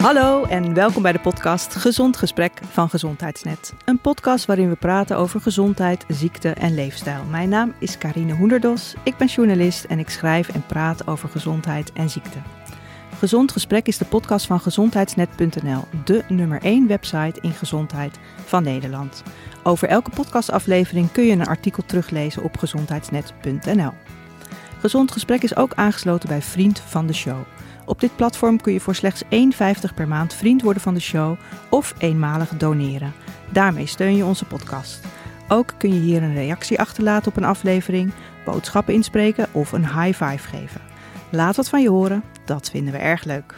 Hallo en welkom bij de podcast Gezond Gesprek van Gezondheidsnet. Een podcast waarin we praten over gezondheid, ziekte en leefstijl. Mijn naam is Karine Hoenderdos, ik ben journalist en ik schrijf en praat over gezondheid en ziekte. Gezond Gesprek is de podcast van gezondheidsnet.nl, de nummer 1 website in gezondheid van Nederland. Over elke podcastaflevering kun je een artikel teruglezen op gezondheidsnet.nl. Gezond Gesprek is ook aangesloten bij Vriend van de Show. Op dit platform kun je voor slechts 1,50 per maand vriend worden van de show of eenmalig doneren. Daarmee steun je onze podcast. Ook kun je hier een reactie achterlaten op een aflevering, boodschappen inspreken of een high five geven. Laat wat van je horen, dat vinden we erg leuk.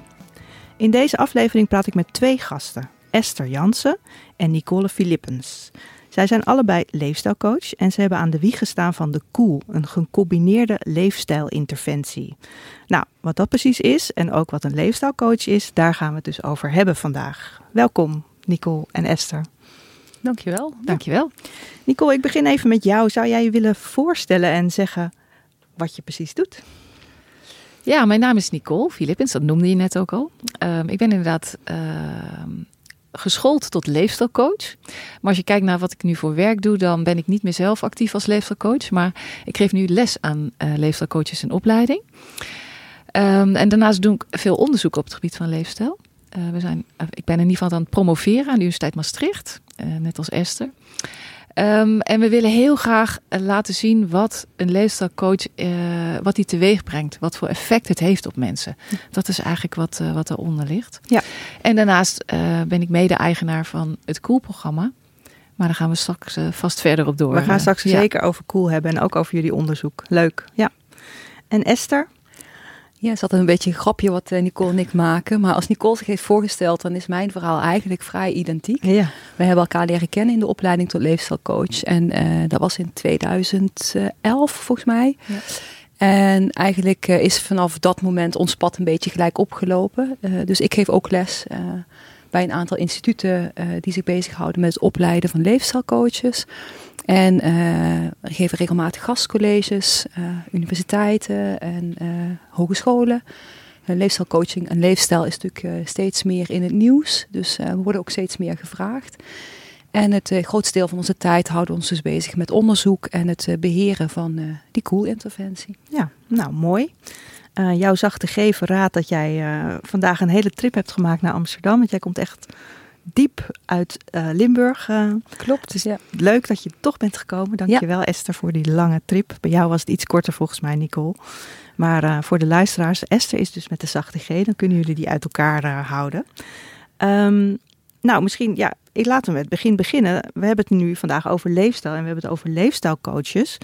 In deze aflevering praat ik met twee gasten, Esther Jansen en Nicole Philippens. Zij zijn allebei leefstijlcoach en ze hebben aan de wieg gestaan van de Cool, een gecombineerde leefstijlinterventie. Nou, wat dat precies is en ook wat een leefstijlcoach is, daar gaan we het dus over hebben vandaag. Welkom, Nicole en Esther. Dankjewel. Dankjewel. Nicole, ik begin even met jou. Zou jij je willen voorstellen en zeggen wat je precies doet? Ja, mijn naam is Nicole Philippins, dat noemde je net ook al. Um, ik ben inderdaad uh, geschoold tot leefstijlcoach. Maar als je kijkt naar wat ik nu voor werk doe, dan ben ik niet meer zelf actief als leefstijlcoach. Maar ik geef nu les aan uh, leefstijlcoaches in opleiding. Um, en daarnaast doe ik veel onderzoek op het gebied van leefstijl. Uh, we zijn, uh, ik ben in ieder geval aan het promoveren aan de Universiteit Maastricht, net als Esther. Um, en we willen heel graag laten zien wat een leefstijlcoach uh, wat die teweeg brengt, wat voor effect het heeft op mensen. Dat is eigenlijk wat, uh, wat eronder ligt. Ja. En daarnaast uh, ben ik mede-eigenaar van het Cool-programma. Maar daar gaan we straks vast verder op door. We gaan straks ja. zeker over Cool hebben en ook over jullie onderzoek. Leuk, ja. En Esther? Ja, het is altijd een beetje een grapje wat Nicole en ik maken. Maar als Nicole zich heeft voorgesteld, dan is mijn verhaal eigenlijk vrij identiek. Ja. We hebben elkaar leren kennen in de opleiding tot leefstijlcoach. En uh, dat was in 2011 volgens mij. Ja. En eigenlijk uh, is vanaf dat moment ons pad een beetje gelijk opgelopen. Uh, dus ik geef ook les bij een aantal instituten die zich bezighouden met het opleiden van leefstijlcoaches. En uh, geven regelmatig gastcolleges, uh, universiteiten en uh, hogescholen. En leefstijlcoaching en leefstijl is natuurlijk steeds meer in het nieuws. Dus we worden ook steeds meer gevraagd. En het grootste deel van onze tijd houden we ons dus bezig met onderzoek en het beheren van die cool-interventie. Ja, nou mooi. Uh, jou zag te geven raad dat jij vandaag een hele trip hebt gemaakt naar Amsterdam. Want jij komt echt diep uit uh, Limburg. Uh, Klopt. Dus ja. leuk dat je toch bent gekomen. Dankjewel ja. Esther voor die lange trip. Bij jou was het iets korter volgens mij, Nicole. Maar uh, voor de luisteraars, Esther is dus met de zachte G. Dan kunnen jullie die uit elkaar houden. Um, nou, misschien, ja, ik laat hem met het begin beginnen. We hebben het nu vandaag over leefstijl en we hebben het over leefstijlcoaches.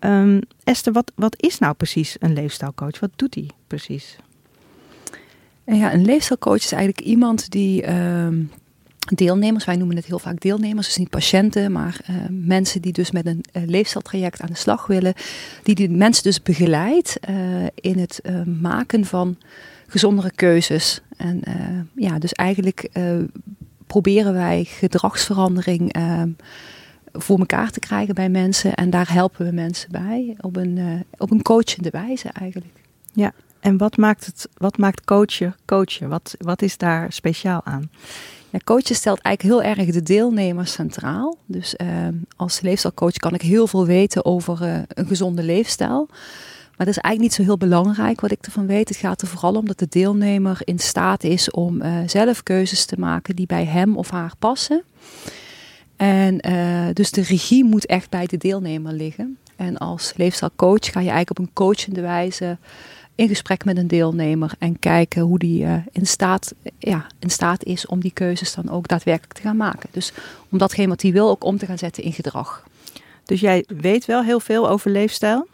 Um, Esther, wat, wat is nou precies een leefstijlcoach? Wat doet hij precies? Ja, een leefstijlcoach is eigenlijk iemand die um, deelnemers, wij noemen het heel vaak deelnemers, dus niet patiënten, maar uh, mensen die dus met een uh, aan de slag willen, die die mensen dus begeleidt uh, in het maken van gezondere keuzes. En ja, dus eigenlijk proberen wij gedragsverandering voor elkaar te krijgen bij mensen en daar helpen we mensen bij op een, op een coachende wijze eigenlijk. Ja, en wat maakt, het, wat maakt coachen coachen? Wat, wat is daar speciaal aan? Ja, coachen stelt eigenlijk heel erg de deelnemers centraal. Dus uh, als leefstijlcoach kan ik heel veel weten over uh, een gezonde leefstijl. Maar dat is eigenlijk niet zo heel belangrijk wat ik ervan weet. Het gaat er vooral om dat de deelnemer in staat is om uh, zelf keuzes te maken die bij hem of haar passen. En dus de regie moet echt bij de deelnemer liggen. En als leefstijlcoach ga je eigenlijk op een coachende wijze in gesprek met een deelnemer en kijken hoe die uh, in, staat, ja, in staat is om die keuzes dan ook daadwerkelijk te gaan maken. Dus om datgene wat hij wil ook om te gaan zetten in gedrag. Dus jij weet wel heel veel over leefstijl,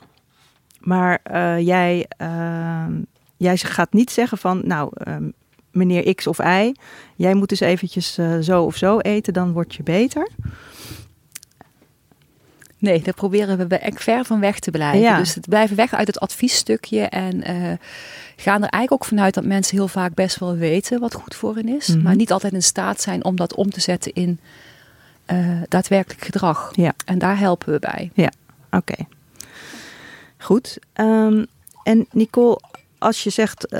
maar uh, jij, uh, jij gaat niet zeggen van, nou, meneer X of Y, jij moet dus eventjes zo of zo eten, dan word je beter. Nee, daar proberen we ver van weg te blijven. Ja. Dus het blijven weg uit het adviesstukje. En uh, gaan er eigenlijk ook vanuit dat mensen heel vaak best wel weten wat goed voor hen is. Mm -hmm. Maar niet altijd in staat zijn om dat om te zetten in uh, daadwerkelijk gedrag. Ja. En daar helpen we bij. Ja, oké. Okay. Goed. Um, en Nicole, als je zegt, uh,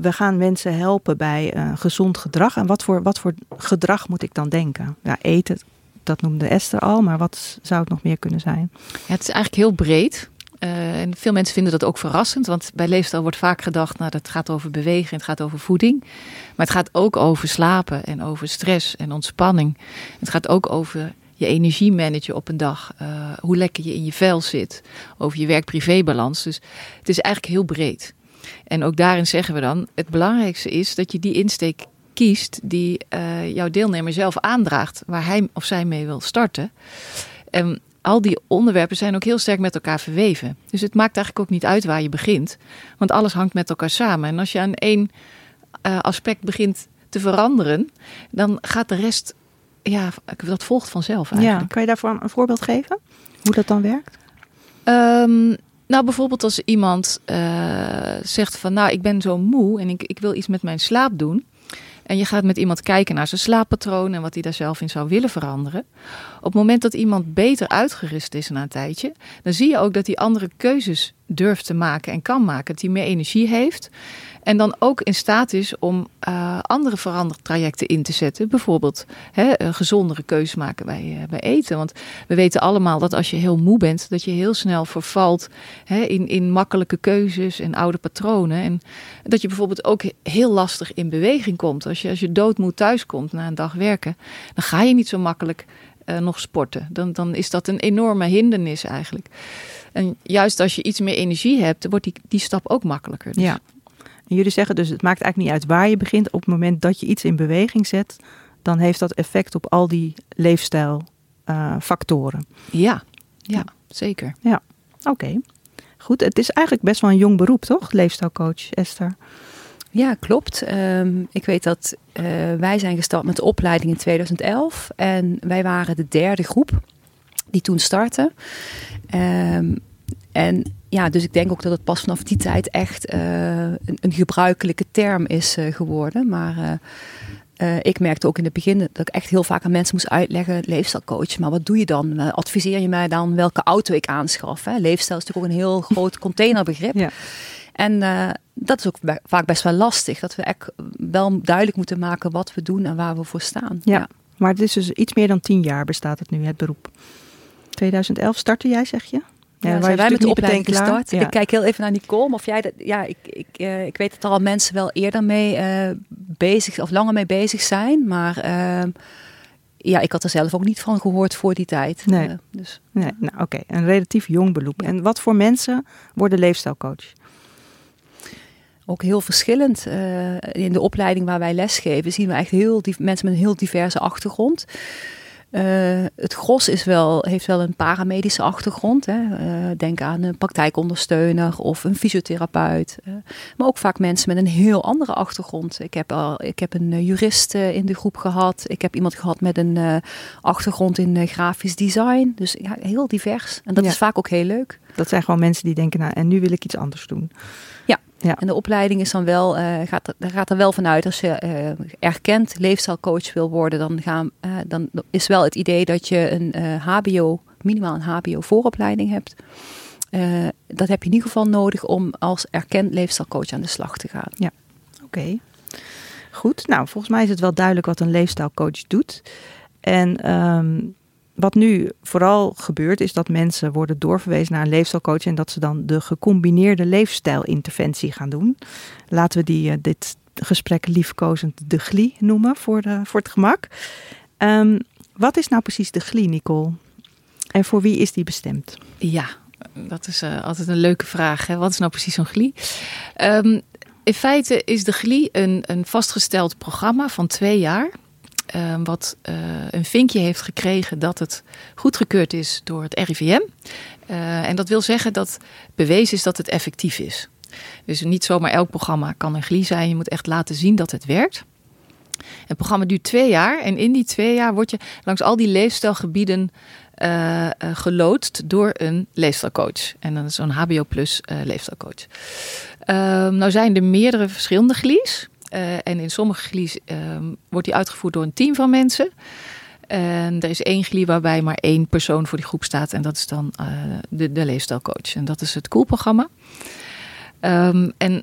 we gaan mensen helpen bij gezond gedrag. En wat voor, wat voor gedrag moet ik dan denken? Ja, eten, dat noemde Esther al. Maar wat zou het nog meer kunnen zijn? Ja, het is eigenlijk heel breed. Uh, en veel mensen vinden dat ook verrassend, want bij leefstijl wordt vaak gedacht, nou dat gaat over bewegen, het gaat over voeding. Maar het gaat ook over slapen en over stress en ontspanning. Het gaat ook over je energie managen op een dag, uh, hoe lekker je in je vel zit, over je werk-privé-balans. Dus het is eigenlijk heel breed. En ook daarin zeggen we dan, het belangrijkste is dat je die insteek kiest die uh, jouw deelnemer zelf aandraagt, waar hij of zij mee wil starten. En al die onderwerpen zijn ook heel sterk met elkaar verweven. Dus het maakt eigenlijk ook niet uit waar je begint, want alles hangt met elkaar samen. En als je aan één uh, aspect begint te veranderen, dan gaat de rest, ja, dat volgt vanzelf eigenlijk. Ja, kan je daarvoor een voorbeeld geven? Hoe dat dan werkt? Um, nou, bijvoorbeeld als iemand uh, zegt van, nou, ik ben zo moe en ik, ik wil iets met mijn slaap doen. En je gaat met iemand kijken naar zijn slaappatroon en wat hij daar zelf in zou willen veranderen. Op het moment dat iemand beter uitgerust is na een tijdje, dan zie je ook dat hij andere keuzes durft te maken en kan maken. Dat hij meer energie heeft. En dan ook in staat is om uh, andere verandertrajecten in te zetten. Bijvoorbeeld hè, een gezondere keuze maken bij, uh, bij eten. Want we weten allemaal dat als je heel moe bent, dat je heel snel vervalt hè, in, in makkelijke keuzes en oude patronen. En dat je bijvoorbeeld ook heel lastig in beweging komt. Als je, als je doodmoe thuis komt na een dag werken, dan ga je niet zo makkelijk nog sporten. Dan, dan is dat een enorme hindernis eigenlijk. En juist als je iets meer energie hebt, wordt die, die stap ook makkelijker. Dus. Ja. En jullie zeggen dus, het maakt eigenlijk niet uit waar je begint. Op het moment dat je iets in beweging zet, dan heeft dat effect op al die leefstijlfactoren. Uh, ja, ja, zeker. Ja, oké. Okay. Goed, het is eigenlijk best wel een jong beroep, toch? Leefstijlcoach, Esther. Ja, klopt. Um, ik weet dat uh, wij zijn gestart met de opleiding in 2011. En wij waren de derde groep die toen startte. Um, en ja, dus ik denk ook dat het pas vanaf die tijd echt uh, een, een, gebruikelijke term is uh, geworden. Maar uh, ik merkte ook in het begin dat ik echt heel vaak aan mensen moest uitleggen: leefstijlcoach, maar wat doe je dan? adviseer je mij dan welke auto ik aanschaf? Hè? Leefstijl is natuurlijk ook een heel groot containerbegrip. Ja. En dat is ook vaak best wel lastig. Dat we echt wel duidelijk moeten maken wat we doen en waar we voor staan. Ja, ja. maar het is dus iets meer dan tien jaar bestaat het nu, het beroep. 2011 startte jij, zeg je? Ja, ja zijn wij met de opleiding gestart. Ja. Ik kijk heel even naar Nicole. Of jij dat, ja, ik, ik, uh, ik weet dat er al mensen wel eerder mee uh, bezig of langer mee bezig zijn. Maar uh, ja, ik had er zelf ook niet van gehoord voor die tijd. Nee, dus, nee nou oké. Okay. Een relatief jong beroep. En wat voor mensen worden leefstijlcoach? Ook heel verschillend. in de opleiding waar wij lesgeven zien we echt heel mensen met een heel diverse achtergrond. Uh, het gros is wel, heeft wel een paramedische achtergrond. Hè. Uh, denk aan een praktijkondersteuner of een fysiotherapeut. Uh, maar ook vaak mensen met een heel andere achtergrond. Ik heb, al, ik heb een jurist in de groep gehad. Ik heb iemand gehad met een achtergrond in grafisch design. Dus ja, heel divers. En dat ja. is vaak ook heel leuk. Dat zijn gewoon mensen die denken, nou, en nu wil ik iets anders doen. Ja, ja. En de opleiding is dan wel, uh, gaat, daar gaat er wel vanuit als je uh, erkend leefstijlcoach wil worden, dan, gaan, uh, dan is wel het idee dat je een HBO, minimaal een HBO vooropleiding hebt. dat heb je in ieder geval nodig om als erkend leefstijlcoach aan de slag te gaan. Ja, oké. Okay. Goed, nou volgens mij is het wel duidelijk wat een leefstijlcoach doet. En um, wat nu vooral gebeurt, is dat mensen worden doorverwezen naar een leefstijlcoach en dat ze dan de gecombineerde leefstijlinterventie gaan doen. Laten we die, uh, dit gesprek liefkozend de GLI noemen voor, de, voor het gemak. Um, wat is nou precies de GLI, Nicole? En voor wie is die bestemd? Ja, dat is uh, altijd een leuke vraag. Hè? Wat is nou precies zo'n GLI? Um, in feite is de GLI een, een vastgesteld programma van twee jaar. Uh, wat uh, een vinkje heeft gekregen dat het goedgekeurd is door het RIVM. Uh, en dat wil zeggen dat bewezen is dat het effectief is. Dus niet zomaar elk programma kan een glie zijn. Je moet echt laten zien dat het werkt. Het programma duurt twee jaar en in die twee jaar word je langs al die leefstijlgebieden uh, geloodst door een leefstijlcoach. En dan is zo'n HBO plus leefstijlcoach. Uh, nou zijn er meerdere verschillende glies. Uh, en in sommige glies uh, wordt die uitgevoerd door een team van mensen. En er is één glie waarbij maar één persoon voor die groep staat. En dat is dan uh, de, de leefstijlcoach. En dat is het Cool-programma. Um, en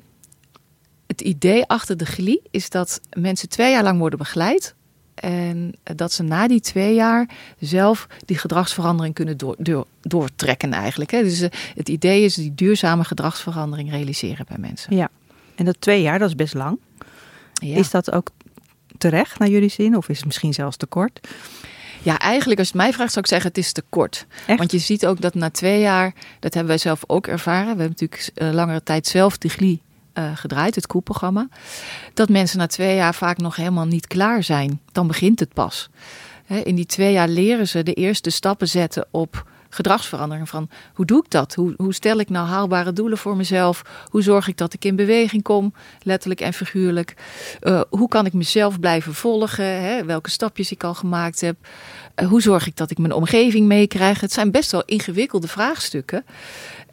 het idee achter de GLI is dat mensen twee jaar lang worden begeleid. En dat ze na die twee jaar zelf die gedragsverandering kunnen door, door, doortrekken eigenlijk. Hè. Dus het idee is die duurzame gedragsverandering realiseren bij mensen. Ja, en dat twee jaar, dat is best lang. Ja. Is dat ook terecht naar jullie zin? Of is het misschien zelfs te kort? Ja, eigenlijk als je het mij vraagt zou ik zeggen het is te kort. Echt? Want je ziet ook dat na twee jaar, dat hebben wij zelf ook ervaren. We hebben natuurlijk uh, langere tijd zelf de GLI uh, gedraaid, het koelprogramma. Dat mensen na twee jaar vaak nog helemaal niet klaar zijn. Dan begint het pas. He, in die twee jaar leren ze de eerste stappen zetten op gedragsverandering. Van hoe doe ik dat? Hoe, hoe stel ik nou haalbare doelen voor mezelf? Hoe zorg ik dat ik in beweging kom, letterlijk en figuurlijk? Uh, hoe kan ik mezelf blijven volgen? Hè? Welke stapjes ik al gemaakt heb? Uh, hoe zorg ik dat ik mijn omgeving meekrijg? Het zijn best wel ingewikkelde vraagstukken.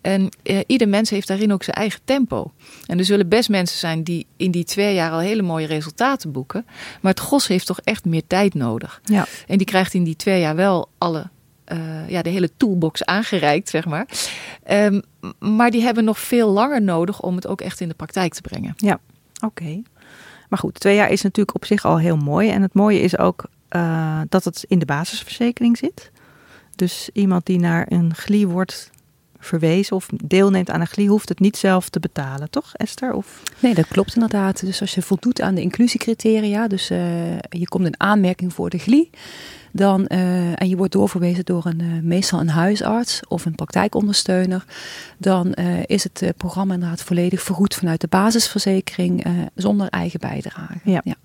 En uh, ieder mens heeft daarin ook zijn eigen tempo. En er zullen best mensen zijn die in die twee jaar al hele mooie resultaten boeken. Maar het GOS heeft toch echt meer tijd nodig. Ja. En die krijgt in die twee jaar wel alle uh, ja, de hele toolbox aangereikt, zeg maar. Um, maar die hebben nog veel langer nodig om het ook echt in de praktijk te brengen. Ja, oké. Maar goed, twee jaar is natuurlijk op zich al heel mooi. En het mooie is ook uh, dat het in de basisverzekering zit. Dus iemand die naar een GLI wordt verwezen of deelneemt aan een GLI, hoeft het niet zelf te betalen, toch Esther? Of? Nee, dat klopt inderdaad. Dus als je voldoet aan de inclusiecriteria, dus uh, je komt in aanmerking voor de GLI, dan, uh, en je wordt doorverwezen door een, uh, meestal een huisarts of een praktijkondersteuner, dan is het programma inderdaad volledig vergoed vanuit de basisverzekering zonder eigen bijdrage. Ja. ja.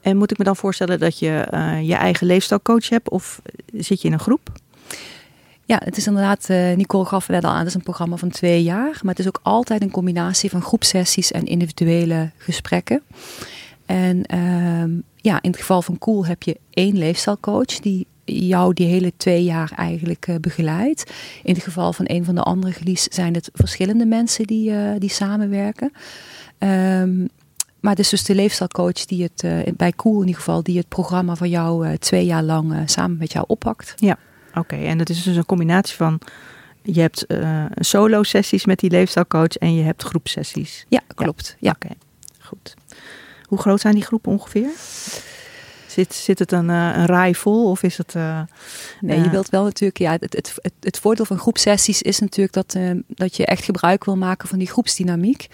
En moet ik me dan voorstellen dat je je eigen leefstijlcoach hebt of zit je in een groep? Ja, het is inderdaad, uh, Nicole gaf net al aan, het is een programma van twee jaar. Maar het is ook altijd een combinatie van groepsessies en individuele gesprekken. En uh, ja, in het geval van Cool heb je één leefstijlcoach die jou die hele twee jaar eigenlijk uh, begeleidt. In het geval van een van de andere gelies zijn het verschillende mensen die, uh, die samenwerken. Um, maar het is dus de leefstijlcoach die het, bij Cool in ieder geval, die het programma van jou twee jaar lang samen met jou oppakt. Ja. Oké, okay, en dat is dus een combinatie van je hebt uh, solo sessies met die leefstijlcoach en je hebt groepsessies. Ja, klopt. Ja. Oké, okay, goed. Hoe groot zijn die groepen ongeveer? Zit, zit het een, uh, een raai vol of is het... Uh, nee, je wilt wel natuurlijk... Ja, het, het, het, het voordeel van groepsessies is natuurlijk dat, dat je echt gebruik wil maken van die groepsdynamiek.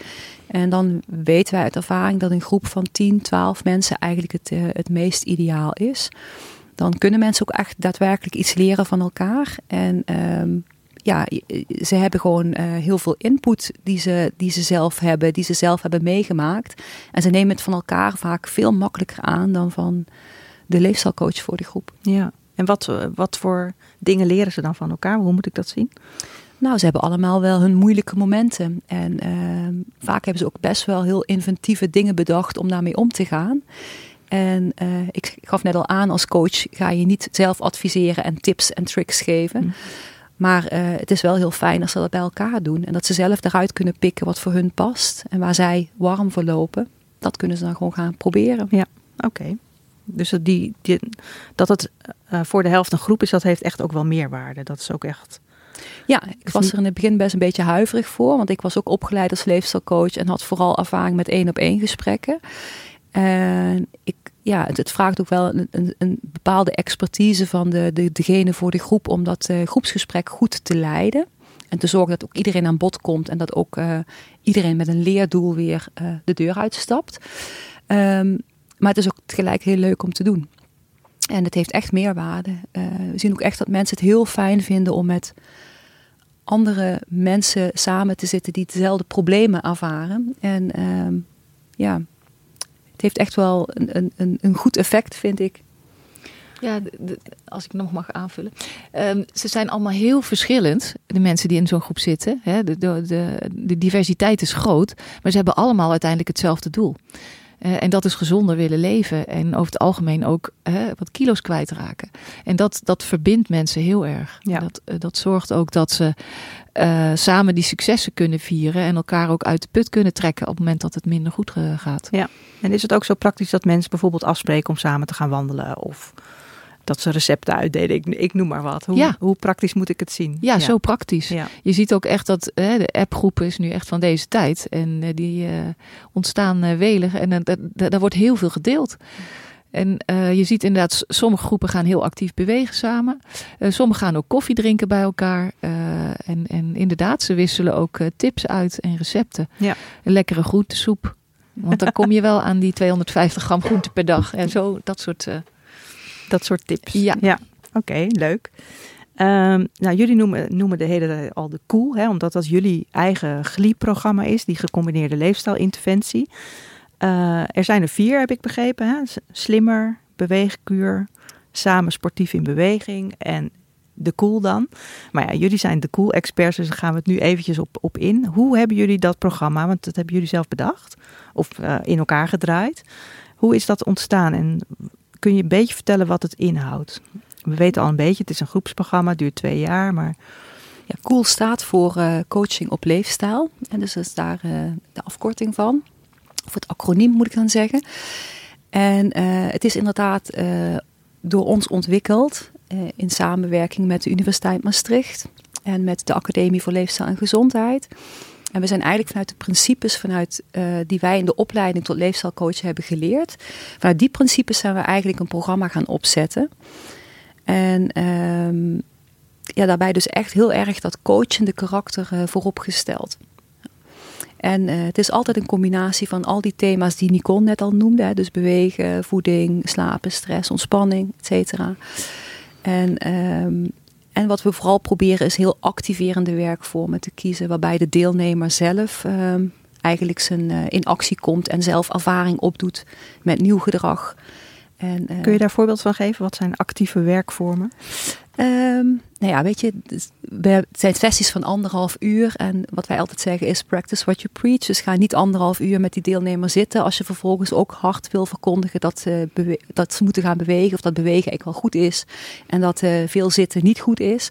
En dan weten wij uit ervaring dat een groep van 10, 12 mensen eigenlijk het, het meest ideaal is dan kunnen mensen ook echt daadwerkelijk iets leren van elkaar. En um, ja, ze hebben gewoon uh, heel veel input die ze, die ze zelf hebben, die ze zelf hebben meegemaakt. En ze nemen het van elkaar vaak veel makkelijker aan dan van de leefstijlcoach voor de groep. Ja, en wat, wat voor dingen leren ze dan van elkaar? Hoe moet ik dat zien? Nou, ze hebben allemaal wel hun moeilijke momenten. En uh, vaak hebben ze ook best wel heel inventieve dingen bedacht om daarmee om te gaan. En uh, ik gaf net al aan, als coach ga je niet zelf adviseren en tips en tricks geven. Mm. Maar uh, het is wel heel fijn als ze dat bij elkaar doen. En dat ze zelf eruit kunnen pikken wat voor hun past. En waar zij warm voor lopen. Dat kunnen ze dan gewoon gaan proberen. Ja, oké. Okay. Dus dat, die, die, dat het uh, voor de helft een groep is, dat heeft echt ook wel meerwaarde. Dat is ook echt... Ja, ik was er in het begin best een beetje huiverig voor. Want ik was ook opgeleid als leefstijlcoach. En had vooral ervaring met één op één gesprekken. En ik, ja, het, vraagt ook wel een, een, bepaalde expertise van de, de, degene voor de groep om dat uh, groepsgesprek goed te leiden. En te zorgen dat ook iedereen aan bod komt en dat ook uh, iedereen met een leerdoel weer uh, de deur uitstapt. Um, maar het is ook tegelijk heel leuk om te doen. En het heeft echt meerwaarde. we zien ook echt dat mensen het heel fijn vinden om met andere mensen samen te zitten die dezelfde problemen ervaren. En um, ja, het heeft echt wel een, een, een goed effect, vind ik. Ja, als ik nog mag aanvullen. Um, ze zijn allemaal heel verschillend, de mensen die in zo'n groep zitten. Hè? De, de, de, diversiteit is groot, maar ze hebben allemaal uiteindelijk hetzelfde doel. Uh, en dat is gezonder willen leven en over het algemeen ook wat kilo's kwijtraken. En dat, dat verbindt mensen heel erg. Ja. Dat, uh, dat zorgt ook dat ze uh, samen die successen kunnen vieren en elkaar ook uit de put kunnen trekken op het moment dat het minder goed gaat. Ja, en is het ook zo praktisch dat mensen bijvoorbeeld afspreken om samen te gaan wandelen of dat ze recepten uitdeden. Ik, ik noem maar wat. Hoe, Ja. hoe praktisch moet ik het zien? Ja, zo praktisch. Ja. Je ziet ook echt dat hè, de appgroep is nu echt van deze tijd. En eh, die eh, ontstaan eh, welig. En da- da- daar wordt heel veel gedeeld. En je ziet inderdaad, sommige groepen gaan heel actief bewegen samen. Eh sommige gaan ook koffie drinken bij elkaar. En, en inderdaad, ze wisselen ook tips uit en recepten. Ja. Een lekkere groentesoep. Want dan kom je wel aan die 250 gram groente per dag. En zo, dat soort... Dat soort tips. Ja. Oké, leuk. Ehm, nou, jullie noemen, noemen de hele tijd al de cool, hè, omdat dat jullie eigen GLI-programma is, die gecombineerde leefstijlinterventie. Eh, er zijn er vier, heb ik begrepen. Hè? Slimmer, beweegkuur, samen sportief in beweging en de cool dan. Maar ja, jullie zijn de cool experts, dus daar gaan we het nu eventjes op, op in. Hoe hebben jullie dat programma, want dat hebben jullie zelf bedacht of eh, in elkaar gedraaid. Hoe is dat ontstaan en kun je een beetje vertellen wat het inhoudt? We weten al een beetje, het is een groepsprogramma, duurt twee jaar, maar Ja, COOL staat voor eh, coaching op leefstijl. En dus is daar eh, de afkorting van. Of het acroniem moet ik dan zeggen. En eh, het is inderdaad door ons ontwikkeld in samenwerking met de Universiteit Maastricht en met de Academie voor Leefstijl en Gezondheid. En we zijn eigenlijk vanuit de principes vanuit, eh, die wij in de opleiding tot leefstijlcoach hebben geleerd. Vanuit die principes zijn we eigenlijk een programma gaan opzetten. En ehm, ja, daarbij dus echt heel erg dat coachende karakter eh, voorop gesteld. En eh, het is altijd een combinatie van al die thema's die Nicole net al noemde. Dus bewegen, voeding, slapen, stress, ontspanning, et cetera. En, ehm, en wat we vooral proberen is heel activerende werkvormen te kiezen. Waarbij de deelnemer zelf ehm, eigenlijk zijn, eh, in actie komt en zelf ervaring opdoet met nieuw gedrag. En, eh, kun je daar voorbeeld van geven? Wat zijn actieve werkvormen? Ehm, nou ja, weet je, dus het zijn sessies van anderhalf uur. En wat wij altijd zeggen is practice what you preach. Dus ga niet anderhalf uur met die deelnemer zitten. Als je vervolgens ook hard wil verkondigen dat, ze dat ze moeten gaan bewegen. Of dat bewegen eigenlijk wel goed is. En dat eh, veel zitten niet goed is.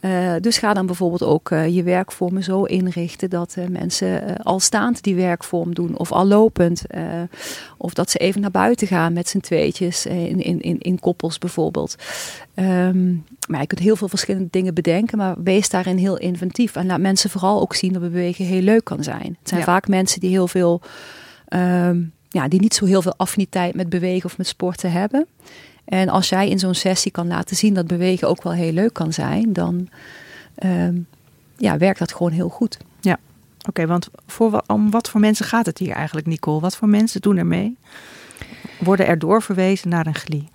Eh, dus ga dan bijvoorbeeld ook eh, je werkvormen zo inrichten dat eh, mensen al staand die werkvorm doen of al lopend. of dat ze even naar buiten gaan met z'n tweetjes in, in, in, in koppels bijvoorbeeld. Ehm, maar je kunt heel veel verschillende dingen bedenken, maar wees daarin heel inventief. En laat mensen vooral ook zien dat bewegen heel leuk kan zijn. Het zijn Ja. vaak mensen die heel veel, ehm, ja, die niet zo heel veel affiniteit met bewegen of met sporten hebben. En als jij in zo'n sessie kan laten zien dat bewegen ook wel heel leuk kan zijn, dan ehm, ja, werkt dat gewoon heel goed. Oké, want voor, om wat voor mensen gaat het hier eigenlijk, Nicole? Wat voor mensen doen er mee? Worden er doorverwezen naar een GLI?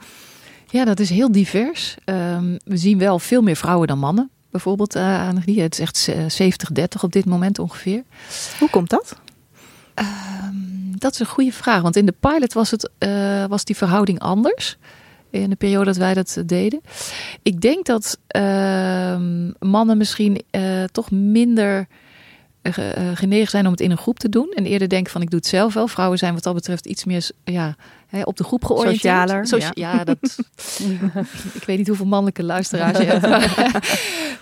Ja, dat is heel divers. Ehm, we zien wel veel meer vrouwen dan mannen. Bijvoorbeeld eh, aan GLI. Het is echt eh, 70-30 op dit moment ongeveer. Hoe komt dat? Ehm, dat is een goede vraag. Want in de pilot was, het, eh, was die verhouding anders. In de periode dat wij dat deden. Ik denk dat ehm, mannen misschien eh, toch minder eh, ge- eh, genegen zijn om het in een groep te doen. En eerder denken van ik doe het zelf wel. Vrouwen zijn wat dat betreft iets meer ja, hè, op de groep georiënteerd. Socialer, Socia- ja. dat, ik weet niet hoeveel mannelijke luisteraars je hebt. maar,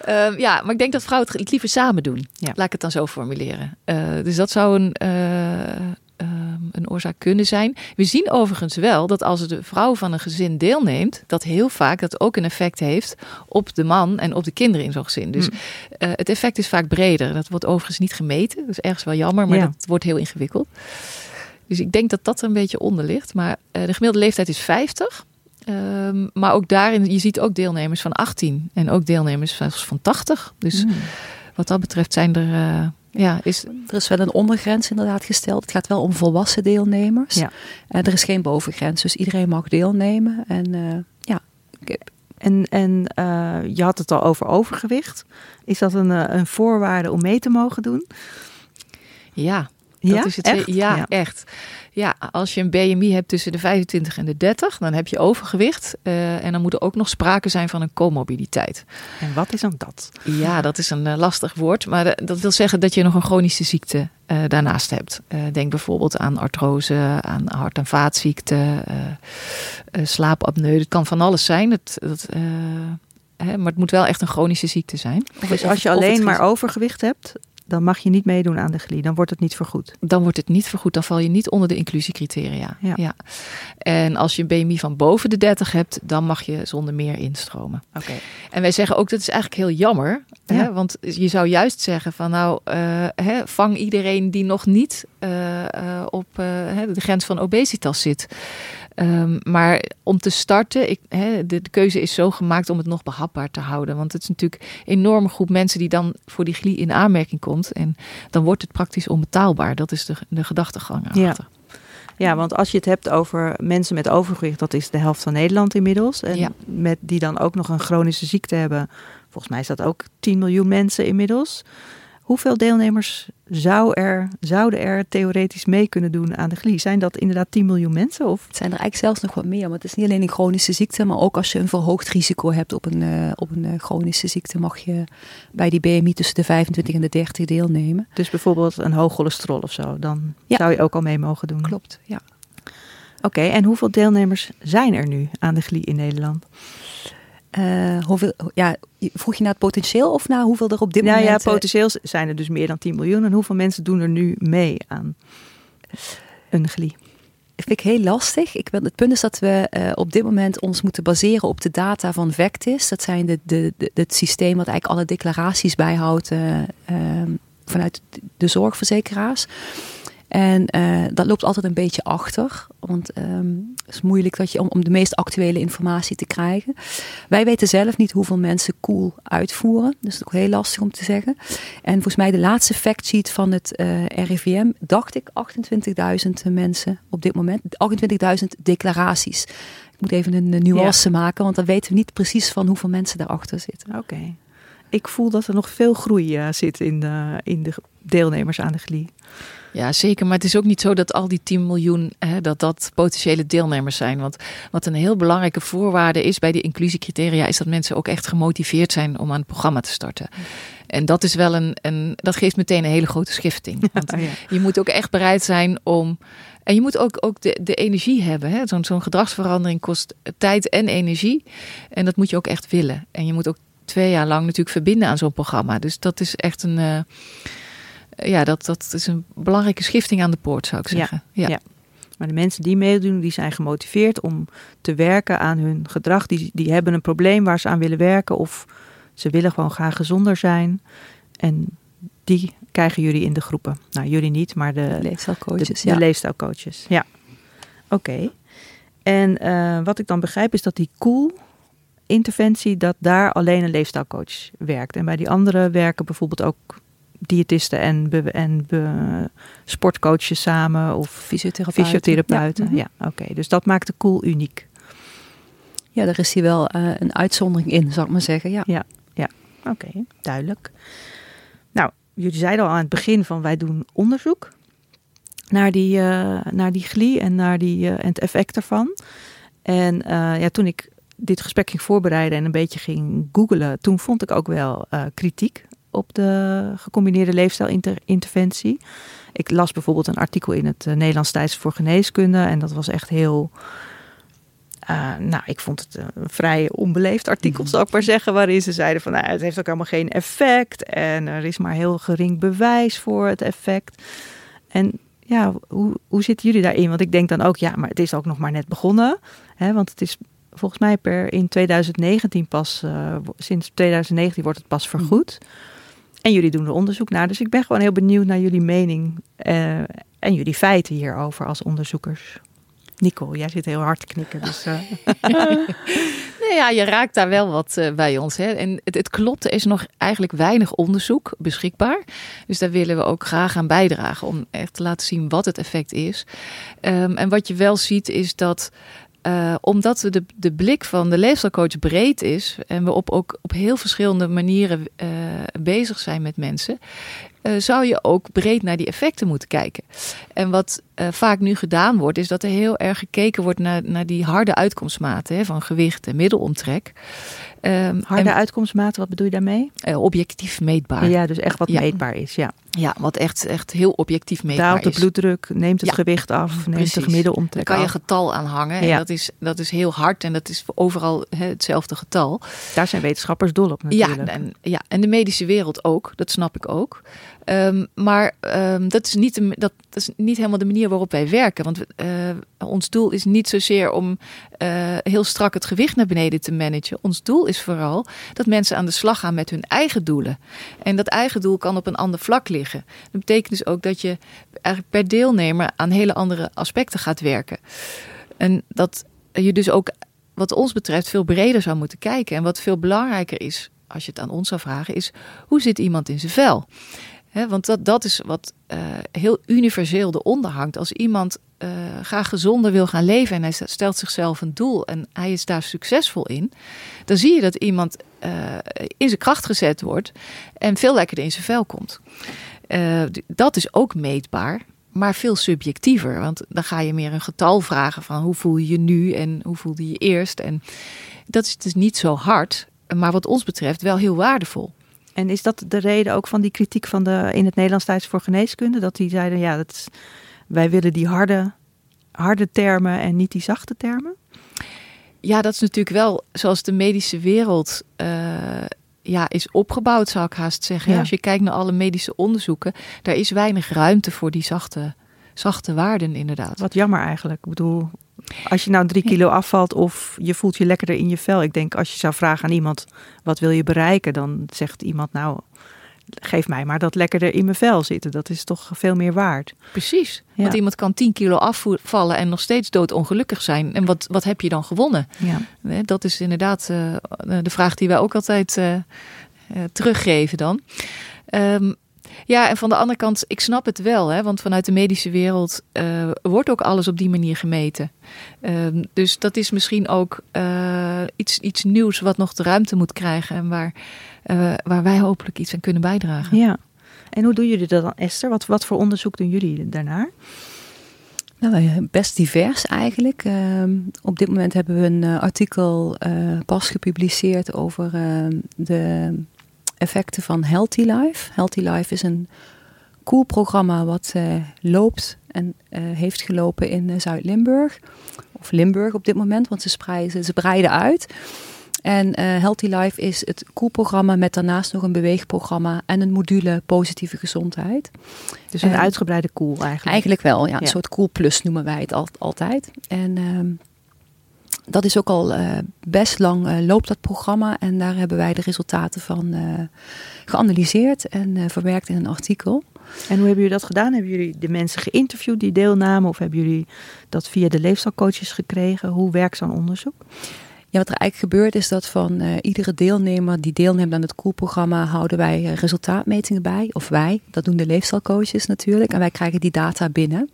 ehm, ja, maar ik denk dat vrouwen het liever samen doen. Ja. Laat ik het dan zo formuleren. Eh, dus dat zou een, eh, ehm, een oorzaak kunnen zijn. We zien overigens wel dat als de vrouw van een gezin deelneemt, dat heel vaak dat ook een effect heeft op de man en op de kinderen in zo'n gezin. Dus Mm. eh, het effect is vaak breder. Dat wordt overigens niet gemeten. Dat is ergens wel jammer, maar Ja. dat wordt heel ingewikkeld. Dus ik denk dat dat er een beetje onder ligt. Maar eh, de gemiddelde leeftijd is 50. Ehm, maar ook daarin, je ziet ook deelnemers van 18 en ook deelnemers van, van 80. Dus Hmm. wat dat betreft zijn er, eh, ja, is, Er is wel een ondergrens inderdaad gesteld. Het gaat wel om volwassen deelnemers. Ja. En er is geen bovengrens, dus iedereen mag deelnemen. En eh, ja, En, en eh, je had het al over overgewicht. Is dat een, eh, een voorwaarde om mee te mogen doen? ja, Dat ja, is het echt? Ja, echt. Ja, als je een BMI hebt tussen de 25 en de 30, dan heb je overgewicht. eh, en dan moet er ook nog sprake zijn van een comorbiditeit. En wat is dan dat? Ja, dat is een eh, lastig woord. Maar eh, dat wil zeggen dat je nog een chronische ziekte daarnaast hebt. Denk bijvoorbeeld aan artrose, aan hart- en vaatziekten, slaapapneu. Het kan van alles zijn. Het, dat, hè, maar het moet wel echt een chronische ziekte zijn. Dus als je of alleen maar overgewicht hebt, dan mag je niet meedoen aan de GLI. Dan wordt het niet vergoed. Dan wordt het niet vergoed. Dan val je niet onder de inclusiecriteria. Ja. Ja. En als je een BMI van boven de 30 hebt, dan mag je zonder meer instromen. Oké. En wij zeggen ook dat is eigenlijk heel jammer. Ja. Hè? Want je zou juist zeggen van nou, eh, hè, vang iedereen die nog niet eh, eh, op de grens van obesitas zit. Ehm, maar om te starten, ik, de, de keuze is zo gemaakt om het nog behapbaar te houden. Want het is natuurlijk een enorme groep mensen die dan voor die GLI in aanmerking komt. En dan wordt het praktisch onbetaalbaar. Dat is de, de gedachtegang Ja. Ja, want als je het hebt over mensen met overgewicht, dat is de helft van Nederland inmiddels. En Ja. met die dan ook nog een chronische ziekte hebben. Volgens mij is dat ook 10 miljoen mensen inmiddels. Hoeveel deelnemers zou er, zouden er theoretisch mee kunnen doen aan de GLI? Zijn dat inderdaad 10 miljoen mensen? Of? Het zijn er eigenlijk zelfs nog wat meer. Want het is niet alleen een chronische ziekte, maar ook als je een verhoogd risico hebt op een, eh, op een eh, chronische ziekte, mag je bij die BMI tussen de 25 en de 30 deelnemen. Dus bijvoorbeeld een hoog cholesterol of zo. Dan Ja. zou je ook al mee mogen doen. Klopt, ja. Oké, en hoeveel deelnemers zijn er nu aan de GLI in Nederland? Eh, hoeveel, ja, vroeg je naar het potentieel of naar hoeveel er op dit Nou ja, moment... eh, potentieel zijn er dus meer dan 10 miljoen. En hoeveel mensen doen er nu mee aan een GLI? vind ik heel lastig. Ik, het punt is dat we eh, op dit moment ons moeten baseren op de data van Vectis. Dat zijn de, de, de, het systeem wat eigenlijk alle declaraties bijhoudt eh, ehm, vanuit de zorgverzekeraars. En eh, dat loopt altijd een beetje achter. Want ehm, het is moeilijk dat je, om, om de meest actuele informatie te krijgen. Wij weten zelf niet hoeveel mensen cool uitvoeren. Dus dat is ook heel lastig om te zeggen. En volgens mij de laatste factsheet van het eh, RIVM, dacht ik 28.000 mensen op dit moment. 28.000 declaraties. Ik moet even een, nuance maken, want dan weten we niet precies van hoeveel mensen daarachter zitten. Oké. Ik voel dat er nog veel groei eh, zit in de, in de deelnemers aan de GLI. Ja, zeker. Maar het is ook niet zo dat al die 10 miljoen, hè, dat dat potentiële deelnemers zijn. Want wat een heel belangrijke voorwaarde is bij die inclusiecriteria, is dat mensen ook echt gemotiveerd zijn om aan het programma te starten. En dat is wel een, een dat geeft meteen een hele grote schifting. Want Oh ja. je moet ook echt bereid zijn om. En je moet ook, ook de, de energie hebben. hè. Zo'n zo'n gedragsverandering kost tijd en energie. En dat moet je ook echt willen. En je moet ook twee jaar lang natuurlijk verbinden aan zo'n programma. Dus dat is echt een. eh, ja, dat, dat is een belangrijke schifting aan de poort, zou ik Ja, zeggen. Ja, ja. Maar de mensen die meedoen, die zijn gemotiveerd om te werken aan hun gedrag. Die, die hebben een probleem waar ze aan willen werken. Of ze willen gewoon graag gezonder zijn. En die krijgen jullie in de groepen. Nou, jullie niet, maar de, Leefstijlcoaches, de, ja. de leefstijlcoaches. Ja, oké. En eh, wat ik dan begrijp is dat die cool interventie, dat daar alleen een leefstijlcoach werkt. En bij die andere werken bijvoorbeeld ook diëtisten en, be- en be- sportcoaches samen of Fysiotherapeuten. fysiotherapeuten. Ja. Ja, oké. Dus dat maakt de cool uniek. Ja, daar is hier wel eh, een uitzondering in, zou ik maar zeggen. Ja. Oké, duidelijk. Nou, jullie zeiden al aan het begin van wij doen onderzoek naar die, eh, naar die glie en naar die, eh, en het effect ervan. En ja, toen ik dit gesprek ging voorbereiden en een beetje ging googelen, toen vond ik ook wel kritiek op de gecombineerde leefstijlinterventie. Ik las bijvoorbeeld een artikel in het eh, Nederlands Tijdschrift voor Geneeskunde en dat was echt heel eh, nou, ik vond het een vrij onbeleefd artikel, zou ik maar zeggen. Waarin ze zeiden van, nou, het heeft ook helemaal geen effect. En er is maar heel gering bewijs voor het effect. En ja, hoe, hoe zitten jullie daarin? Want ik denk dan ook, ja, maar het is ook nog maar net begonnen. Hè, want het is volgens mij per in 2019 pas, eh, sinds 2019 wordt het pas vergoed. En jullie doen er onderzoek naar. Dus ik ben gewoon heel benieuwd naar jullie mening eh, en jullie feiten hierover als onderzoekers. Nicole, jij zit heel hard te knikken. Dus, eh, Nee, ja, je raakt daar wel wat eh, bij ons. Hè. En het, het klopt, er is nog eigenlijk weinig onderzoek beschikbaar. Dus daar willen we ook graag aan bijdragen om echt te laten zien wat het effect is. Ehm, en wat je wel ziet is dat. Eh, omdat de, de blik van de leefstijlcoach breed is en we op, ook op heel verschillende manieren eh, bezig zijn met mensen, eh, zou je ook breed naar die effecten moeten kijken. En wat eh, vaak nu gedaan wordt, is dat er heel erg gekeken wordt naar, naar die harde uitkomstmaten hè, van gewicht en middelomtrek. Ehm, harde en, uitkomstmaten, wat bedoel je daarmee? eh, objectief meetbaar. Ja, dus echt wat Ja. meetbaar is. Ja. Ja, wat echt, echt heel objectief meetbaar Daalt de is. bloeddruk, neemt het Ja, gewicht af, neemt de precies. gemiddelde Daar kan je getal aan hangen. Ja. En dat is, dat is heel hard en dat is overal hè, hetzelfde getal. Daar zijn wetenschappers dol op Ja natuurlijk. en, ja, en de medische wereld ook, dat snap ik ook. Ehm, maar ehm, dat, is niet dat, is niet helemaal de manier waarop wij werken. Want uh, ons doel is niet zozeer om uh, heel strak het gewicht naar beneden te managen. Ons doel is vooral dat mensen aan de slag gaan met hun eigen doelen. En dat eigen doel kan op een ander vlak liggen. Dat betekent dus ook dat je eigenlijk per deelnemer aan hele andere aspecten gaat werken. En dat je dus ook wat ons betreft veel breder zou moeten kijken. En wat veel belangrijker is, als je het aan ons zou vragen, is hoe zit iemand in zijn vel? Want dat, dat is wat uh, heel universeel eronder hangt. Als iemand uh, graag gezonder wil gaan leven en hij stelt zichzelf een doel en hij is daar succesvol in, dan zie je dat iemand uh, in zijn kracht gezet wordt en veel lekkerder in zijn vel komt. dat is ook meetbaar maar veel subjectiever. Want dan ga je meer een getal vragen van hoe voel je je nu en hoe voelde je eerst. En dat is dus niet zo hard, maar wat ons betreft wel heel waardevol. En is dat de reden ook van die kritiek van de in het Nederlands Tijds voor Geneeskunde? Dat die zeiden, ja, dat is, wij willen die harde, harde termen en niet die zachte termen? Ja, dat is natuurlijk wel zoals de medische wereld uh, ja, is opgebouwd, zou ik haast zeggen. Als je kijkt naar alle medische onderzoeken, daar is weinig ruimte voor die zachte, zachte waarden, inderdaad. Wat jammer eigenlijk. Ik bedoel, als je nou drie kilo afvalt of je voelt je lekkerder in je vel. Ik denk, als je zou vragen aan iemand, wat wil je bereiken? Dan zegt iemand, nou, geef mij maar dat lekkerder in mijn vel zitten. Dat is toch veel meer waard. Precies. Want iemand kan 10 kilo afvallen en nog steeds doodongelukkig zijn. En wat, wat heb je dan gewonnen? Ja. Dat is inderdaad uh, de vraag die wij ook altijd uh, uh, teruggeven dan. Um, ja, en van de andere kant, ik snap het wel, hè, want vanuit de medische wereld uh, wordt ook alles op die manier gemeten. Uh, dus dat is misschien ook uh, iets, iets nieuws wat nog de ruimte moet krijgen en waar, waar wij hopelijk iets aan kunnen bijdragen. Ja, en hoe doen jullie dat dan, Esther? Wat, wat voor onderzoek doen jullie daarnaar? Nou, best divers eigenlijk. Uh, op dit moment hebben we een artikel uh, pas gepubliceerd over uh, de effecten van Healthy Life. Healthy Life is een cool programma wat uh, loopt en uh, heeft gelopen in uh, Zuid-Limburg. Of Limburg op dit moment, want ze, spreiden, ze breiden uit. En Healthy Life is het cool programma met daarnaast nog een beweegprogramma en een module positieve gezondheid. Dus een uitgebreide cool eigenlijk? Eigenlijk wel, ja. Een soort cool plus noemen wij het al, altijd. En ehm, dat is ook al uh, best lang uh, loopt dat programma. En daar hebben wij de resultaten van uh, geanalyseerd en verwerkt in een artikel. En hoe hebben jullie dat gedaan? Hebben jullie de mensen geïnterviewd die deelnamen? Of hebben jullie dat via de leefstijlcoaches gekregen? Hoe werkt zo'n onderzoek? Ja, wat er eigenlijk gebeurt is dat van uh, iedere deelnemer die deelneemt aan het Cool-programma houden wij uh, resultaatmetingen bij. Of wij, dat doen de leefstijlcoaches natuurlijk. En wij krijgen die data binnen.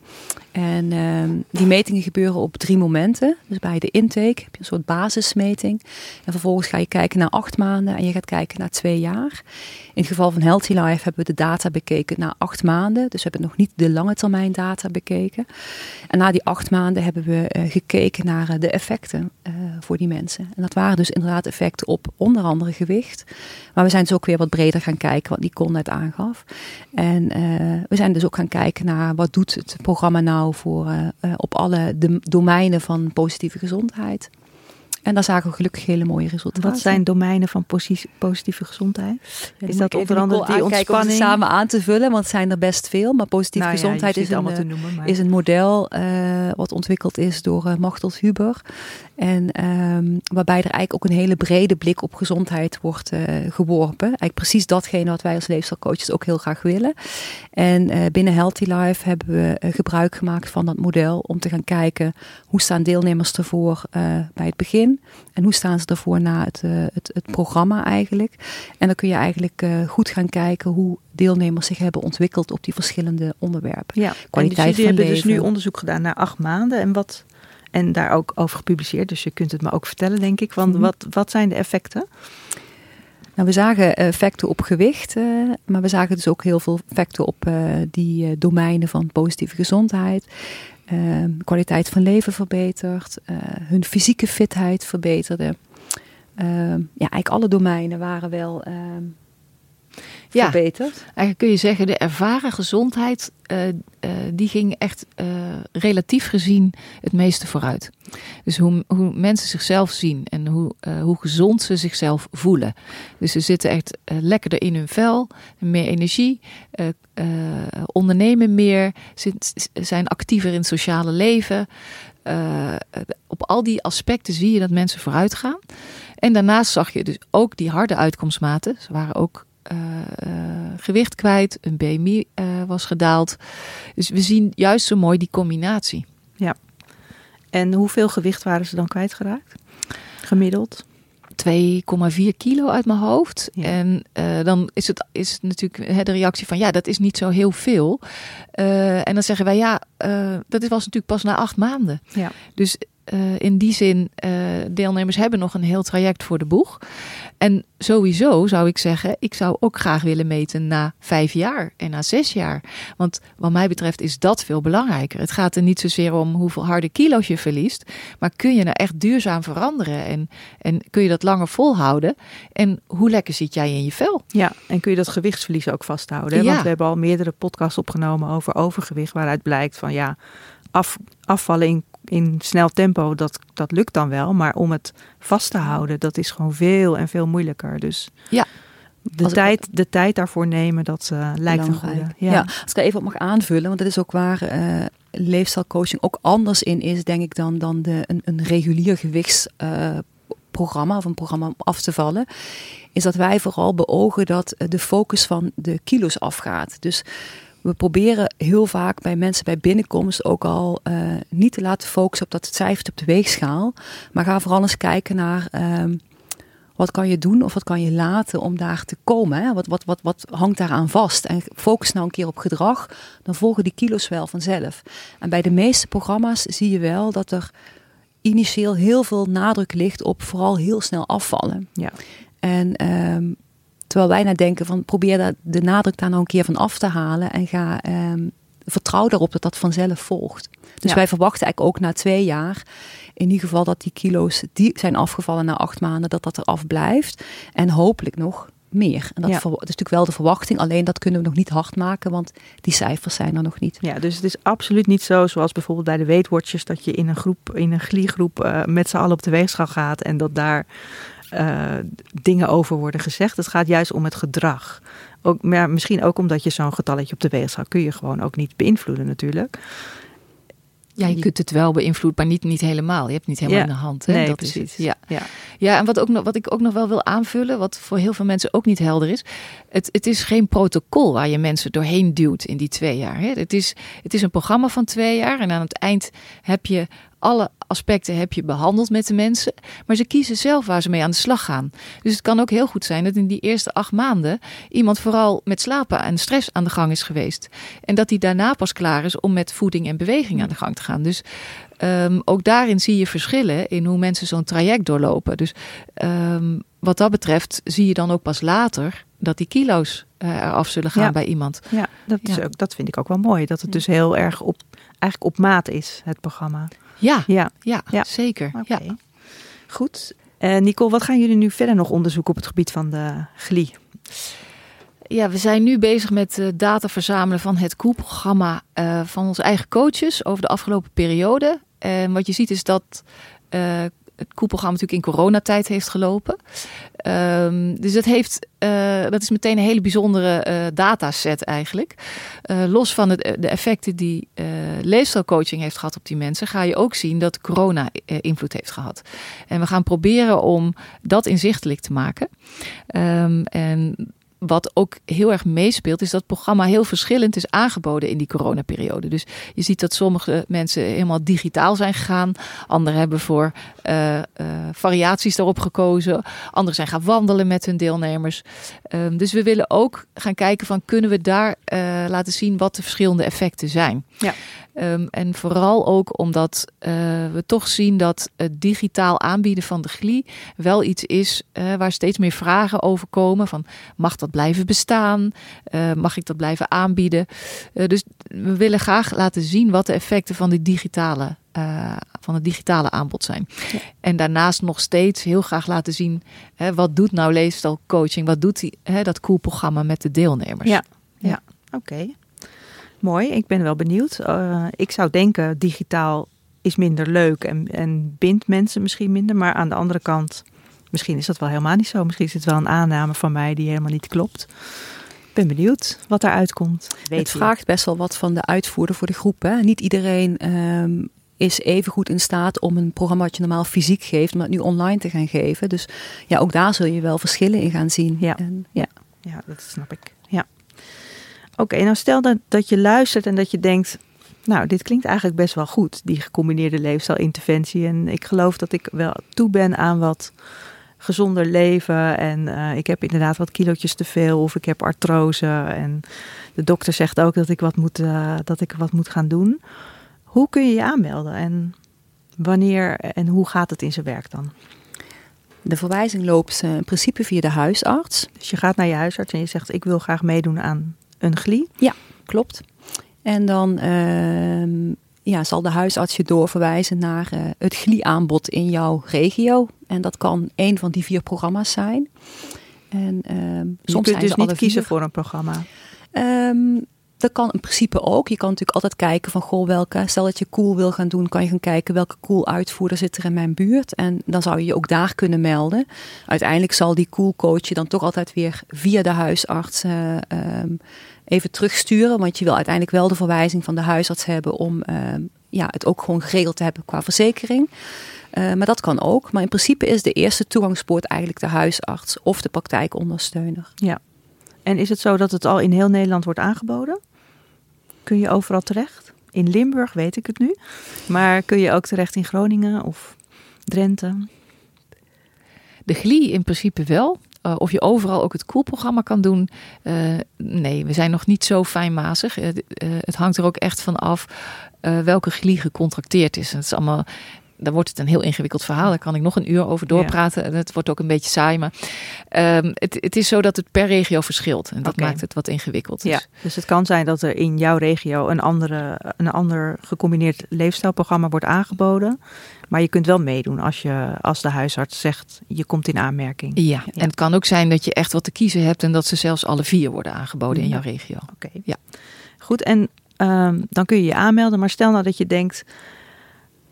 En uh, die metingen gebeuren op drie momenten. Dus bij de intake heb je een soort basismeting. En vervolgens ga je kijken naar acht maanden en je gaat kijken naar twee jaar. In het geval van Healthy Life hebben we de data bekeken na acht maanden. Dus we hebben nog niet de lange termijn data bekeken. En na die acht maanden hebben we uh, gekeken naar uh, de effecten uh, voor die mensen. En dat waren dus inderdaad effecten op onder andere gewicht. Maar we zijn dus ook weer wat breder gaan kijken, wat Nicole net aangaf. En we zijn dus ook gaan kijken naar wat doet het programma nou voor op alle de domeinen van positieve gezondheid. En daar zagen we gelukkig hele mooie resultaten. Wat zijn domeinen van positieve gezondheid? is dat onder andere die ontspanning? samen aan te vullen, want het zijn er best veel. Maar positieve nou gezondheid is, een, te noemen, maar... is een model uh, wat ontwikkeld is door uh, Machteld Huber. En um, waarbij er eigenlijk ook een hele brede blik op gezondheid wordt uh, geworpen. Eigenlijk precies datgene wat wij als leefstijlcoaches ook heel graag willen. En binnen Healthy Life hebben we gebruik gemaakt van dat model om te gaan kijken hoe staan deelnemers ervoor bij het begin en hoe staan ze ervoor na het, uh, het, het, programma eigenlijk. En dan kun je eigenlijk uh, goed gaan kijken hoe deelnemers zich hebben ontwikkeld op die verschillende onderwerpen. Ja, kwaliteit en dus jullie hebben dus nu onderzoek gedaan naar acht maanden en wat... En daar ook over gepubliceerd, dus je kunt het me ook vertellen, denk ik. Want -hmm. wat, wat zijn de effecten? Nou, we zagen effecten op gewicht, maar we zagen dus ook heel veel effecten op die domeinen van positieve gezondheid. Ehm, kwaliteit van leven verbeterd, uh, hun fysieke fitheid verbeterde. Ehm, ja, eigenlijk alle domeinen waren wel. Ja, verbeterd? Eigenlijk kun je zeggen, de ervaren gezondheid, uh, die ging echt uh, relatief gezien het meeste vooruit. Dus hoe, hoe mensen zichzelf zien en hoe, hoe gezond ze zichzelf voelen. Dus ze zitten echt lekkerder in hun vel, meer energie, ondernemen meer, zijn actiever in het sociale leven. op al die aspecten zie je dat mensen vooruit gaan. En daarnaast zag je dus ook die harde uitkomstmaten. Ze waren ook gewicht kwijt, een BMI uh, was gedaald. Dus we zien juist zo mooi die combinatie. Ja. En hoeveel gewicht waren ze dan kwijtgeraakt? Gemiddeld? 2,4 kilo uit mijn hoofd. Ja. En uh, dan is het, is het natuurlijk de reactie van ja, dat is niet zo heel veel. Uh, en dan zeggen wij ja, uh, dat was natuurlijk pas na acht maanden. Ja. Dus uh, in die zin, uh, deelnemers hebben nog een heel traject voor de boeg. En sowieso zou ik zeggen, ik zou ook graag willen meten na vijf jaar en na zes jaar. Want wat mij betreft is dat veel belangrijker. Het gaat er niet zozeer om hoeveel harde kilo's je verliest, maar kun je nou echt duurzaam veranderen en, en kun je dat langer volhouden? En hoe lekker zit jij in je vel? Ja, en kun je dat gewichtsverlies ook vasthouden? Ja. Want we hebben al meerdere podcasts opgenomen over overgewicht, waaruit blijkt van ja, af, afvallen in in snel tempo, dat, dat lukt dan wel. Maar om het vast te houden, dat is gewoon veel en veel moeilijker. Dus ja. de, tijd, de tijd daarvoor nemen, dat uh, lijkt een goede. Ja. ja. als ik even op mag aanvullen, want dat is ook waar uh, leefstijlcoaching ook anders in is, denk ik, dan, dan de, een, een regulier gewichtsprogramma uh, of een programma om af te vallen. Is dat wij vooral beogen dat de focus van de kilo's afgaat. Dus we proberen heel vaak bij mensen bij binnenkomst ook al uh, niet te laten focussen op dat cijfer op de weegschaal. Maar ga vooral eens kijken naar uh, wat kan je doen of wat kan je laten om daar te komen. Hè? Wat, wat, wat, wat hangt daaraan vast? En focus nou een keer op gedrag, dan volgen die kilo's wel vanzelf. En bij de meeste programma's zie je wel dat er initieel heel veel nadruk ligt op vooral heel snel afvallen. Ja. En um, Terwijl wij nadenken van probeer de nadruk daar nou een keer van af te halen en ga um, vertrouw daarop dat dat vanzelf volgt. Dus wij verwachten eigenlijk ook na twee jaar in ieder geval dat die kilo's die zijn afgevallen na acht maanden, dat dat er af blijft. En hopelijk nog meer. En dat, ja. is natuurlijk wel de verwachting, alleen dat kunnen we nog niet hard maken, want die cijfers zijn er nog niet. Ja, dus het is absoluut niet zo zoals bijvoorbeeld bij de Weight Watchers, dat je in een groep, in een gliegroep uh, met z'n allen op de weegschaal gaat en dat daar uh, dingen over worden gezegd. Het gaat juist om het gedrag. Ook, maar misschien ook omdat je zo'n getalletje op de weegschaal kun je gewoon ook niet beïnvloeden natuurlijk. Ja, je kunt het wel beïnvloeden, maar niet, niet helemaal. Je hebt het niet helemaal in de hand. Hè? Nee, dat precies. Is ja. Ja. ja, en wat, ook nog, wat ik ook nog wel wil aanvullen, wat voor heel veel mensen ook niet helder is. Het, het is geen protocol waar je mensen doorheen duwt in die twee jaar. Hè? Het, is, het is een programma van twee jaar en aan het eind heb je alle aspecten heb je behandeld met de mensen, maar ze kiezen zelf waar ze mee aan de slag gaan. Dus het kan ook heel goed zijn dat in die eerste acht maanden iemand vooral met slapen en stress aan de gang is geweest. En dat hij daarna pas klaar is om met voeding en beweging aan de gang te gaan. Dus um, ook daarin zie je verschillen in hoe mensen zo'n traject doorlopen. Dus um, wat dat betreft zie je dan ook pas later dat die kilo's uh, eraf zullen gaan ja. bij iemand. Ja, dat, is Ook, dat vind ik ook wel mooi. Dat het dus heel erg op, eigenlijk op maat is, het programma. Ja, ja. ja, ja. zeker. Okay. Ja. Goed. Uh, Nicole, wat gaan jullie nu verder nog onderzoeken op het gebied van de GLI? Ja, we zijn nu bezig met uh, data verzamelen van het koelprogramma uh, van onze eigen coaches over de afgelopen periode. En wat je ziet is dat het koelprogramma natuurlijk in coronatijd heeft gelopen. Um, dus dat, heeft, uh, dat is meteen een hele bijzondere uh, dataset eigenlijk. Uh, los van het, de effecten die leefstijlcoaching heeft gehad op die mensen, ga je ook zien dat corona invloed heeft gehad. En we gaan proberen om dat inzichtelijk te maken. Um, en wat ook heel erg meespeelt, is dat het programma heel verschillend is aangeboden in die coronaperiode. Dus je ziet dat sommige mensen helemaal digitaal zijn gegaan. Anderen hebben voor uh, uh, variaties daarop gekozen. Anderen zijn gaan wandelen met hun deelnemers. Um, dus we willen ook gaan kijken van kunnen we daar uh, laten zien wat de verschillende effecten zijn. Ja. Um, en vooral ook omdat uh, we toch zien dat het digitaal aanbieden van de GLI wel iets is uh, waar steeds meer vragen over komen. Van mag dat blijven bestaan? Uh, mag ik dat blijven aanbieden? dus we willen graag laten zien wat de effecten van die digitale eh, van het digitale aanbod zijn. Ja. En daarnaast nog steeds heel graag laten zien, hè, wat doet nou leefstijlcoaching? Wat doet die, hè, dat cool programma met de deelnemers? Ja, ja. oké. Mooi, ik ben wel benieuwd. Uh, ik zou denken, digitaal is minder leuk en, en bindt mensen misschien minder. Maar aan de andere kant, misschien is dat wel helemaal niet zo. Misschien is het wel een aanname van mij die helemaal niet klopt. Ik ben benieuwd wat eruit komt. Weet het vraagt best wel wat van de uitvoerder voor de groep. Hè? Niet iedereen um, is even goed in staat om een programma wat je normaal fysiek geeft, om het nu online te gaan geven. Dus ja, ook daar zul je wel verschillen in gaan zien. Ja, en, ja. ja dat snap ik. Oké, okay, nou stel dat, dat je luistert en dat je denkt, nou, dit klinkt eigenlijk best wel goed, die gecombineerde leefstijlinterventie. En ik geloof dat ik wel toe ben aan wat gezonder leven. En uh, ik heb inderdaad wat kilootjes te veel of ik heb artrose. En de dokter zegt ook dat ik wat moet, uh, dat ik wat moet gaan doen. Hoe kun je je aanmelden en wanneer en hoe gaat het in zijn werk dan? De verwijzing loopt uh, in principe via de huisarts. Dus je gaat naar je huisarts en je zegt ik wil graag meedoen aan een GLI? Ja, klopt. En dan uh, ja, zal de huisarts je doorverwijzen naar uh, het GLI-aanbod in jouw regio. En dat kan één van die vier programma's zijn. En, uh, je soms kunt dus niet kiezen voor een programma? Um, dat kan in principe ook. Je kan natuurlijk altijd kijken van, goh, welke, stel dat je cool wil gaan doen, kan je gaan kijken welke cool uitvoerder zit er in mijn buurt. En dan zou je je ook daar kunnen melden. Uiteindelijk zal die cool coach je dan toch altijd weer via de huisarts uh, um, even terugsturen. Want je wil uiteindelijk wel de verwijzing van de huisarts hebben om uh, ja, het ook gewoon geregeld te hebben qua verzekering. Uh, maar dat kan ook. Maar in principe is de eerste toegangspoort eigenlijk de huisarts of de praktijkondersteuner. Ja. En is het zo dat het al in heel Nederland wordt aangeboden? Kun je overal terecht? In Limburg weet ik het nu. Maar kun je ook terecht in Groningen of Drenthe? De GLI in principe wel. Uh, of je overal ook het koelprogramma kan doen. Uh, nee, we zijn nog niet zo fijnmazig. Uh, het hangt er ook echt van af welke GLI gecontracteerd is. Het is allemaal dan wordt het een heel ingewikkeld verhaal. Daar kan ik nog een uur over doorpraten. En het wordt ook een beetje saai. Maar um, het, het, is zo dat het per regio verschilt. En dat okay. maakt het wat ingewikkeld. Dus. Ja, dus het kan zijn dat er in jouw regio een, andere, een ander gecombineerd leefstijlprogramma wordt aangeboden. Maar je kunt wel meedoen als, je, als de huisarts zegt je komt in aanmerking. Ja, ja. en het kan ook zijn dat je echt wat te kiezen hebt. En dat ze zelfs alle vier worden aangeboden in jouw regio. Oké, okay. ja. Goed, en um, dan kun je je aanmelden. Maar stel nou dat je denkt...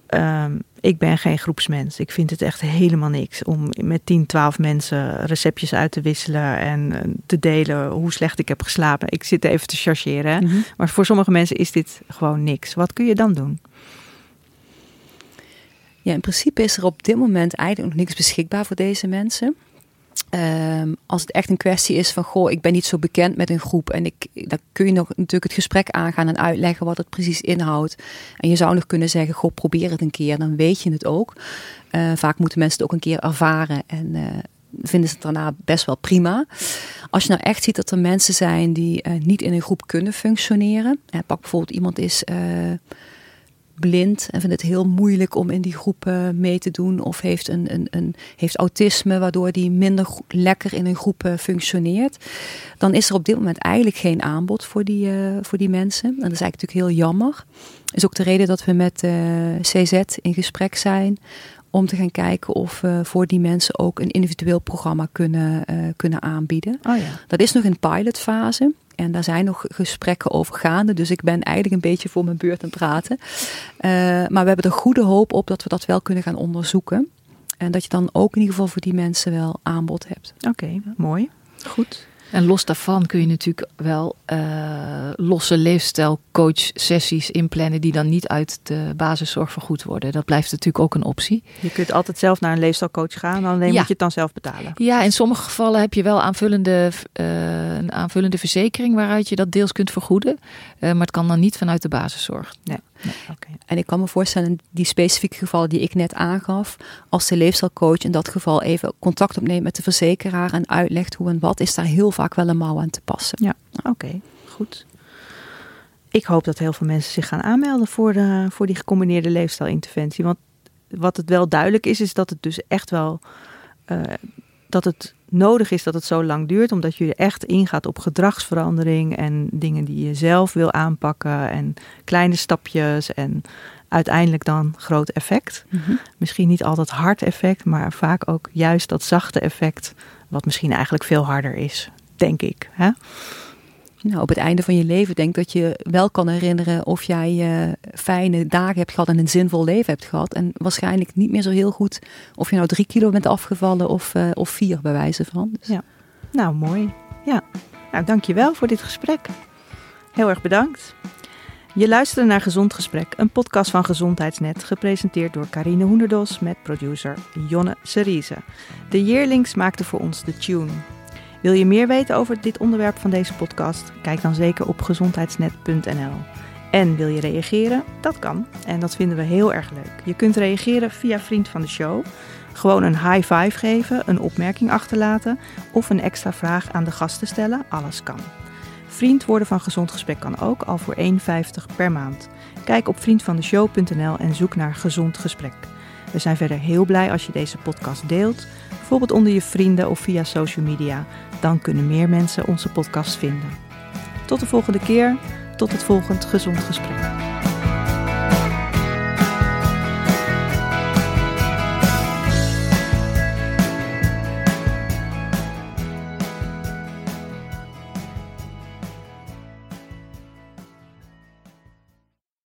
Um, ik ben geen groepsmens. Ik vind het echt helemaal niks om met 10, 12 mensen receptjes uit te wisselen en eh, te delen hoe slecht ik heb geslapen. Ik zit even te chargeren. Mm -hmm. Maar voor sommige mensen is dit gewoon niks. Wat kun je dan doen? Ja, in principe is er op dit moment eigenlijk nog niks beschikbaar voor deze mensen. Um, als het echt een kwestie is van, goh, ik ben niet zo bekend met een groep en ik, dan kun je nog natuurlijk het gesprek aangaan en uitleggen wat het precies inhoudt. En je zou nog kunnen zeggen, goh, probeer het een keer, dan weet je het ook. Uh, vaak moeten mensen het ook een keer ervaren en uh, vinden ze het daarna best wel prima. Als je nou echt ziet dat er mensen zijn die uh, niet in een groep kunnen functioneren, pak bijvoorbeeld iemand is blind en vindt het heel moeilijk om in die groepen mee te doen. Of heeft, een, een, een, heeft autisme, waardoor die minder lekker in een groep functioneert. Dan is er op dit moment eigenlijk geen aanbod voor die, uh, voor die mensen. En dat is eigenlijk natuurlijk heel jammer. is ook de reden dat we met uh, CZ in gesprek zijn. Om te gaan kijken of we voor die mensen ook een individueel programma kunnen, uh, kunnen aanbieden. Oh ja. Dat is nog in pilotfase. En daar zijn nog gesprekken over gaande. Dus ik ben eigenlijk een beetje voor mijn beurt aan het praten. Uh, maar we hebben er goede hoop op dat we dat wel kunnen gaan onderzoeken. En dat je dan ook in ieder geval voor die mensen wel aanbod hebt. Oké, okay, mooi. Goed. En los daarvan kun je natuurlijk wel uh, losse leefstijlcoach sessies inplannen die dan niet uit de basiszorg vergoed worden. Dat blijft natuurlijk ook een optie. Je kunt altijd zelf naar een leefstijlcoach gaan, alleen ja. moet je het dan zelf betalen. Ja, in sommige gevallen heb je wel aanvullende, uh, een aanvullende verzekering waaruit je dat deels kunt vergoeden. Uh, maar het kan dan niet vanuit de basiszorg. Nee. Nee, okay. En ik kan me voorstellen, die specifieke gevallen die ik net aangaf, als de leefstijlcoach in dat geval even contact opneemt met de verzekeraar en uitlegt hoe en wat, is daar heel vaak wel een mouw aan te passen. Ja, oké, okay, goed. Ik hoop dat heel veel mensen zich gaan aanmelden voor, de, voor die gecombineerde leefstijlinterventie. Want wat het wel duidelijk is, is dat het dus echt wel uh, dat het nodig is dat het zo lang duurt, omdat je echt ingaat op gedragsverandering en dingen die je zelf wil aanpakken en kleine stapjes en uiteindelijk dan groot effect. Mhm. Misschien niet altijd hard effect, maar vaak ook juist dat zachte effect, wat misschien eigenlijk veel harder is, denk ik. Hè? Nou, op het einde van je leven denk dat je wel kan herinneren of jij eh, fijne dagen hebt gehad en een zinvol leven hebt gehad. En waarschijnlijk niet meer zo heel goed of je nou drie kilo bent afgevallen of, eh, of vier bij wijze van. Dus, Ja. Nou, mooi. Ja. Nou, dankjewel voor dit gesprek. Heel erg bedankt. Je luisterde naar Gezond Gesprek, een podcast van Gezondheidsnet, gepresenteerd door Carine Hoenderdos met producer Jonne Serize. De Yearlings maakte voor ons de tune. Wil je meer weten over dit onderwerp van deze podcast? Kijk dan zeker op gezondheidsnet.nl. En wil je reageren? Dat kan. En dat vinden we heel erg leuk. Je kunt reageren via Vriend van de Show. Gewoon een high five geven, een opmerking achterlaten of een extra vraag aan de gasten stellen. Alles kan. Vriend worden van Gezond Gesprek kan ook al voor 1,50 per maand. Kijk op vriendvandeshow.nl en zoek naar Gezond Gesprek. We zijn verder heel blij als je deze podcast deelt, bijvoorbeeld onder je vrienden of via social media. Dan kunnen meer mensen onze podcast vinden. Tot de volgende keer, tot het volgend Gezond Gesprek.